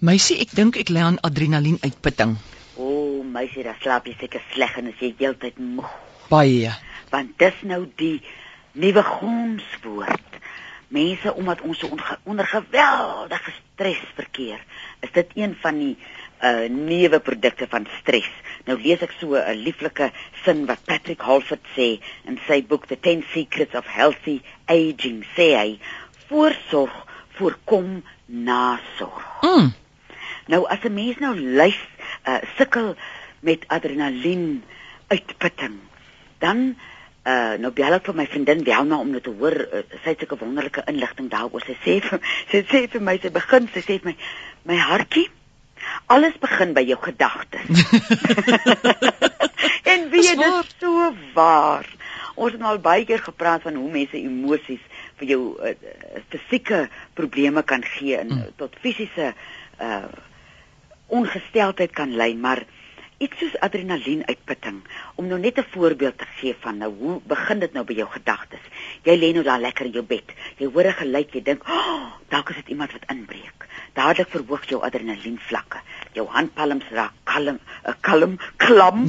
Meisie, ek dink ek lê aan adrenalien uitputting. O, oh, meisie, dan slaap jy seker sleg en as jy heeltyd moeg. Baie. Want dis nou die nuwe gonswoord. Mense omdat ons so onder geweldige stres verkeer, is dit een van die uh nuwe produkte van stres. Nou lees ek so 'n lieflike sin wat Patrick Holford sê in sy boek The 10 Secrets of Healthy Aging, sê hy: Voorsorg voorkom nasorg. Mm. Nou as 'n mens nou lys uh, sukkel met adrenalien uitputting, dan uh, nou bel ek vir my vriendin Welma om net te hoor uh, sy het 'n wonderlike inligting daaroor. Sy sê vir, sy sê vir my sy begin sy sê vir my my hartjie alles begin by jou gedagtes. en wie dit is so waar. Ons het al baie keer gepraat van hoe mense emosies vir jou uh, fisieke probleme kan gee en mm. tot fisiese uh ongesteldheid kan lei, maar iets soos adrenalienuitputting om nou net 'n voorbeeld te gee van nou hoe begin dit nou by jou gedagtes. Jy lê nou daar lekker in jou bed. Jy hoor 'n geluid, jy dink, "Oh, dalk is dit iemand wat inbreek." Dadelik verhoog jou adrenalienvlakke. Jou handpalms raak kalm, 'n uh, kalm, klam,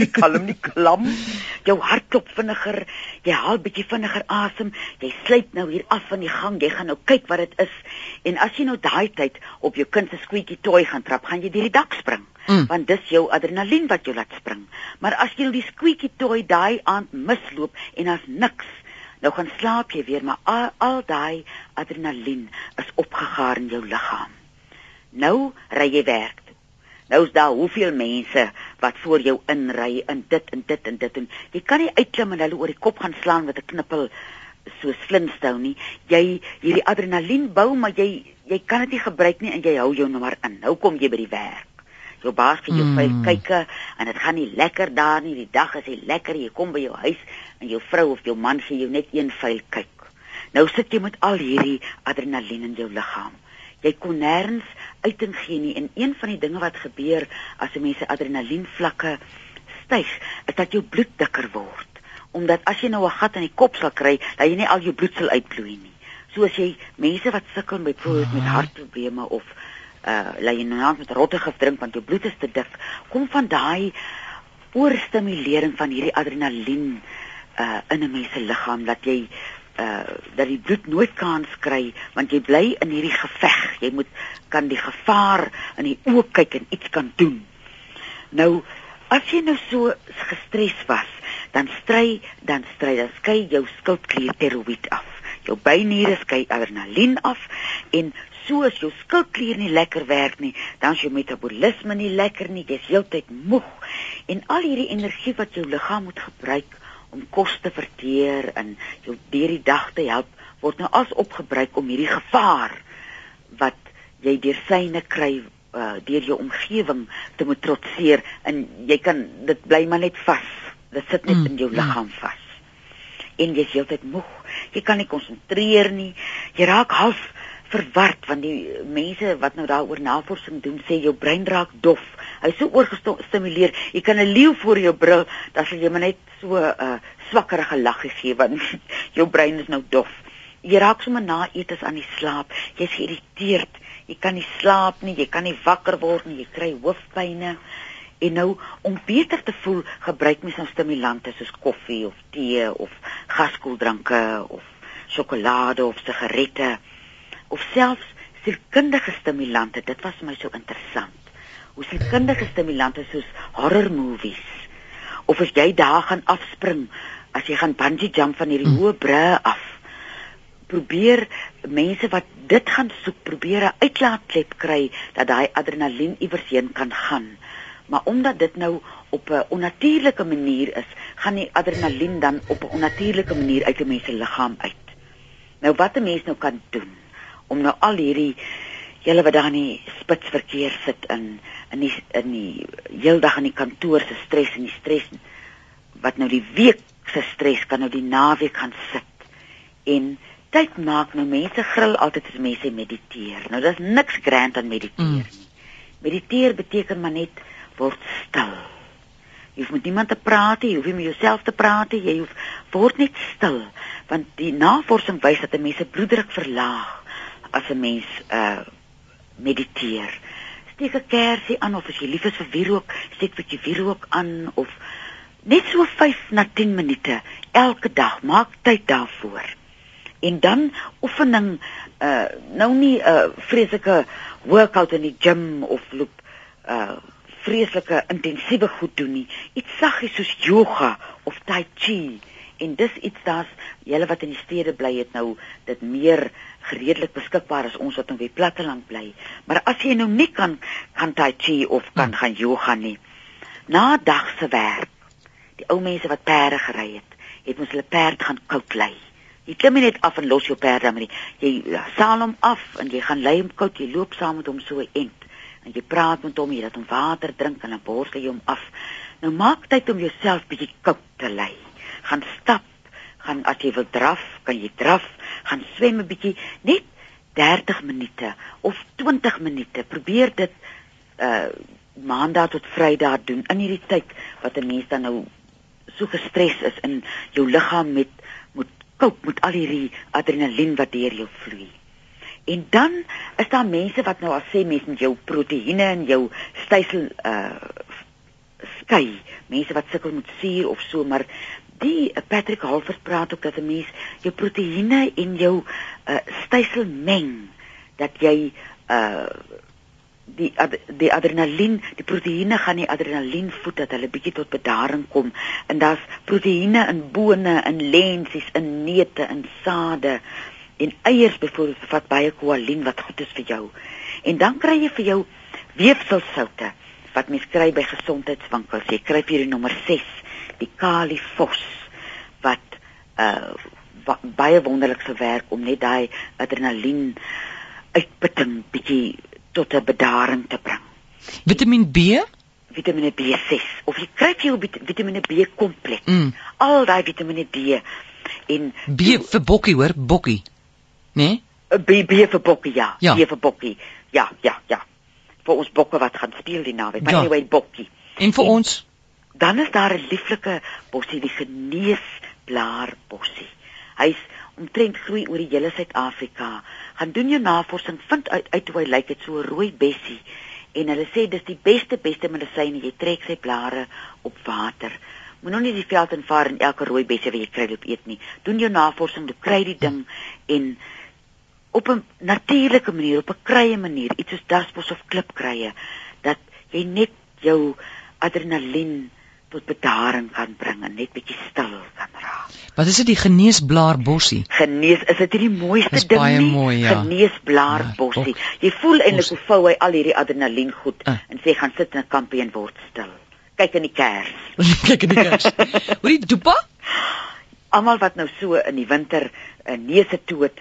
nie kalm nie, klam. Jou hart klop vinniger. Jy haal bietjie vinniger asem. Jy sluip nou hier af van die gang. Jy gaan nou kyk wat dit is. En as jy nou daai tyd op jou kind se squeaky toy gaan trap, gaan jy deur die dak spring mm. want dis jou adrenalien wat jou laat spring. Maar as jy die squeaky toy daai aand misloop en as niks, nou gaan slaap jy weer, maar al, al daai adrenalien is opgegaar in jou liggaam. Nou ry jy werk. Nou is daar hoeveel mense wat voor jou inry in dit en dit en dit en jy kan nie uitklim en hulle oor die kop gaan slaan met 'n knippel soos Flintstone nie. Jy hierdie adrenalien bou, maar jy jy kan dit nie gebruik nie en jy hou jou nou maar in. Nou kom jy by die werk jou baas vir jou vuil mm. kyke en dit gaan nie lekker daar nie. Die dag is nie lekker. Jy kom by jou huis en jou vrou of jou man gee jou net een vuil kyk. Nou sit jy met al hierdie adrenalien in jou liggaam. Jy kon nêrens uiting gee nie en een van die dinge wat gebeur as 'n mens se adrenalien vlakke styg, is dat jou bloed dikker word. Omdat as jy nou 'n gat in die kop sal kry, dat jy nie al jou bloed sal uitvloei nie. Soos jy mense wat sukkel met byvoorbeeld met hartprobleme of uh lê jy nou met rotte gedrink want jou bloed is te dik kom van daai oorstimulering van hierdie adrenalien uh in 'n mens se liggaam dat jy uh dat die bloed nooit kans kry want jy bly in hierdie geveg. Jy moet kan die gevaar in die oë kyk en iets kan doen. Nou as jy nou so gestres was dan stry dan stry dan skei jou skildklier steroïd af. Jou byniere skei adrenalien af en so as jou skildklier nie lekker werk nie, dan is jou metabolisme nie lekker nie, jy's heeltyd moeg. En al hierdie energie wat jou liggaam moet gebruik om kos te verteer en jou deur die dag te help, word nou as opgebruik om hierdie gevaar wat jy deur syne kry uh, deur jou omgewing te moet trotseer en jy kan dit bly maar net vas. Dit sit net mm, in jou mm. liggaam vas. En jy's heeltyd moeg. Jy kan nie konsentreer nie. Jy raak half verward want die mense wat nou daaroor navorsing doen sê jou brein raak dof. Hy's so oorgestimuleer. Jy kan 'n leeu voor jou bril, dan sal jy maar net so 'n uh, swakkerige laggie gee want jou brein is nou dof. Jy raak sommer na etes aan die slaap. Jy's geïrriteerd. Jy kan nie slaap nie, jy kan nie wakker word nie, jy kry hoofpynne. En nou om beter te voel, gebruik mens nou stimulante soos koffie of tee of gaskoeldranke of sjokolade of sigarette of selfs sielkundige stimulante. Dit was my so interessant. Hoe sielkundige stimulante soos horror movies of as jy daar gaan afspring, as jy gaan bungee jump van hierdie hmm. hoë brûe af. Probeer mense wat dit gaan soek, probeer 'n uitlaatklep kry dat daai adrenalien iewers heen kan gaan. Maar omdat dit nou op 'n onnatuurlike manier is, gaan die adrenalien dan op 'n onnatuurlike manier uit 'n mens se liggaam uit. Nou wat 'n mens nou kan doen om nou al hierdie julle wat daar in die spitsverkeer sit in in die in die heeldag in die kantoor se stres en die stres wat nou die week se stres kan nou die naweek gaan sit. En tyd maak nou mense gril altyd as mense mediteer. Nou daar's niks grand aan mediteer mm. nie. Mediteer beteken maar net word stil. Jy hoef met niemand te praat jy hoef nie met jouself te praat jy hoef word net stil. Want die navorsing wys dat 'n mens se bloeddruk verlaag as 'n mens uh mediteer. Steek 'n kersie aan of as jy lief is vir wierook, steek vir jy wierook aan of net so 5 na 10 minute elke dag. Maak tyd daarvoor. En dan oefening uh nou nie 'n uh, vreeslike workout in die gym of loop uh vreeslike intensiewe goed doen nie. Iets saggies soos yoga of tai chi en dis iets daar's julle wat in die stede bly het nou dit meer redelik beskikbaar as ons wat in die platteland bly. Maar as jy nou nie kan kan tai chi of kan hmm. gaan yoga nie. Na dag se werk. Die ou mense wat perde gery het, het mos hulle perd gaan koud lê. Jy klim net af en los jou perd dan maar jy ja, saal hom af en jy gaan lê hom koud, jy loop saam met hom so 'n ent en jy praat met hom, jy laat hom water drink en dan borstel jy hom af. Nou maak tyd om jouself bietjie koud te lê. Gaan stap, gaan as jy wil draf, kan jy draf, gaan swem 'n bietjie, net 30 minute of 20 minute. Probeer dit uh maandag tot vrydag doen in hierdie tyd wat 'n mens dan nou so gestres is in jou liggaam met moet koop met al hierdie adrenalien wat deur jou vloei. En dan is daar mense wat nou al sê mens met jou proteïene en jou stysel uh skei. Mense wat sukkel met suur of so, maar die Patrick Halford praat ook dat 'n mens jou proteïene en jou uh stysel meng dat jy uh die ad, die adrenalien, die proteïene gaan die adrenalien voed dat hulle bietjie tot bedaring kom. En daar's proteïene in bone, in lensies, in neute, in sade en eiers byvoorbeeld vat baie koolien wat goed is vir jou. En dan kry jy vir jou weefselsoute wat mens kry by gesondheidswinkels. Jy kry hier die nommer 6, die kalifos wat uh wat baie wonderlik se werk om net daai adrenalien uitputting bietjie tot 'n bedaring te bring. Vitamiin B Vitamiene B6 of jy kry jou Vitamiene B kompleks. Mm. Al daai Vitamiene B en B vir bokkie hoor, bokkie nê? Nee? B B vir bokkie ja. ja. B vir bokkie. Ja, ja, ja. Vir ons bokke wat gaan speel die naweek. Ja. Anyway, bokkie. En vir en, ons dan is daar 'n lieflike bossie, die geneesblaar bossie. Hy's omtrent groei oor die hele Suid-Afrika. Gaan doen jou navorsing, vind uit uit hoe hy lyk, dit so rooi bessie en hulle sê dis die beste beste medisyne jy trek sy blare op water. Moenie nie die veld invaar en elke rooi bessie wat jy kry loop eet nie. Doen jou navorsing, jy kry die ding en op 'n natuurlike manier, op 'n krye manier, iets soos daspos of klipkrye, dat jy net jou adrenalien tot bedaring kan bring en net bietjie stil kan raak. Wat is dit die geneesblaar bossie? Genees, is dit die mooiste ding nie? Mooi, ja. Geneesblaar ja, bossie. Jy voel eintlik hoe vou hy al hierdie adrenalien goed uh. en sê gaan sit in 'n kampie en word stil. Kyk in die kers. Kyk in die kers. Hoorie, dopa? Almal wat nou so in die winter 'n neuse toot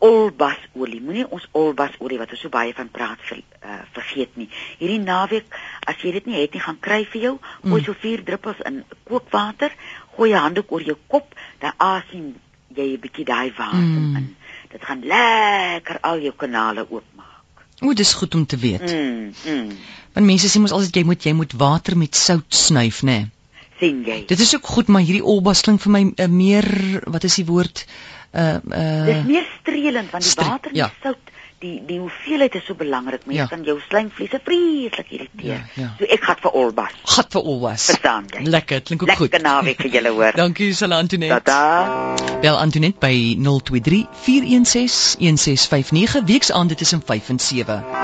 olbasolie. Moenie ons olbasolie wat ons so baie van praat vir uh, vergeet nie. Hierdie naweek, as jy dit nie het nie, gaan kry vir jou, gooi mm. so 4 druppels in kookwater, gooi 'n handdoek oor jou kop, dan asem jy 'n bietjie daai water mm. in. Dit gaan lekker al jou kanale oopmaak. O, dis goed om te weet. Mm. mm. Want mense sê mos altyd jy moet jy moet water met sout snuif, né? sien jy. Dit is ook goed, maar hierdie olbas klink vir my uh, meer wat is die woord? uh uh Dis meer streelend want die stre water en ja. die sout die die hoeveelheid is so belangrik mense ja. kan jou slijmvliese vreeslik irriteer. Ja, ja. So ek gaan vir Olbas. Gat vir Olbas. Verstaan jy? Lekker, klink ook Lekker goed. Lekker naweek vir julle hoor. Dankie Sala Antoinette. Tata. Bel Antoinette by 023 416 1659 weeksaande tussen 5 en 7.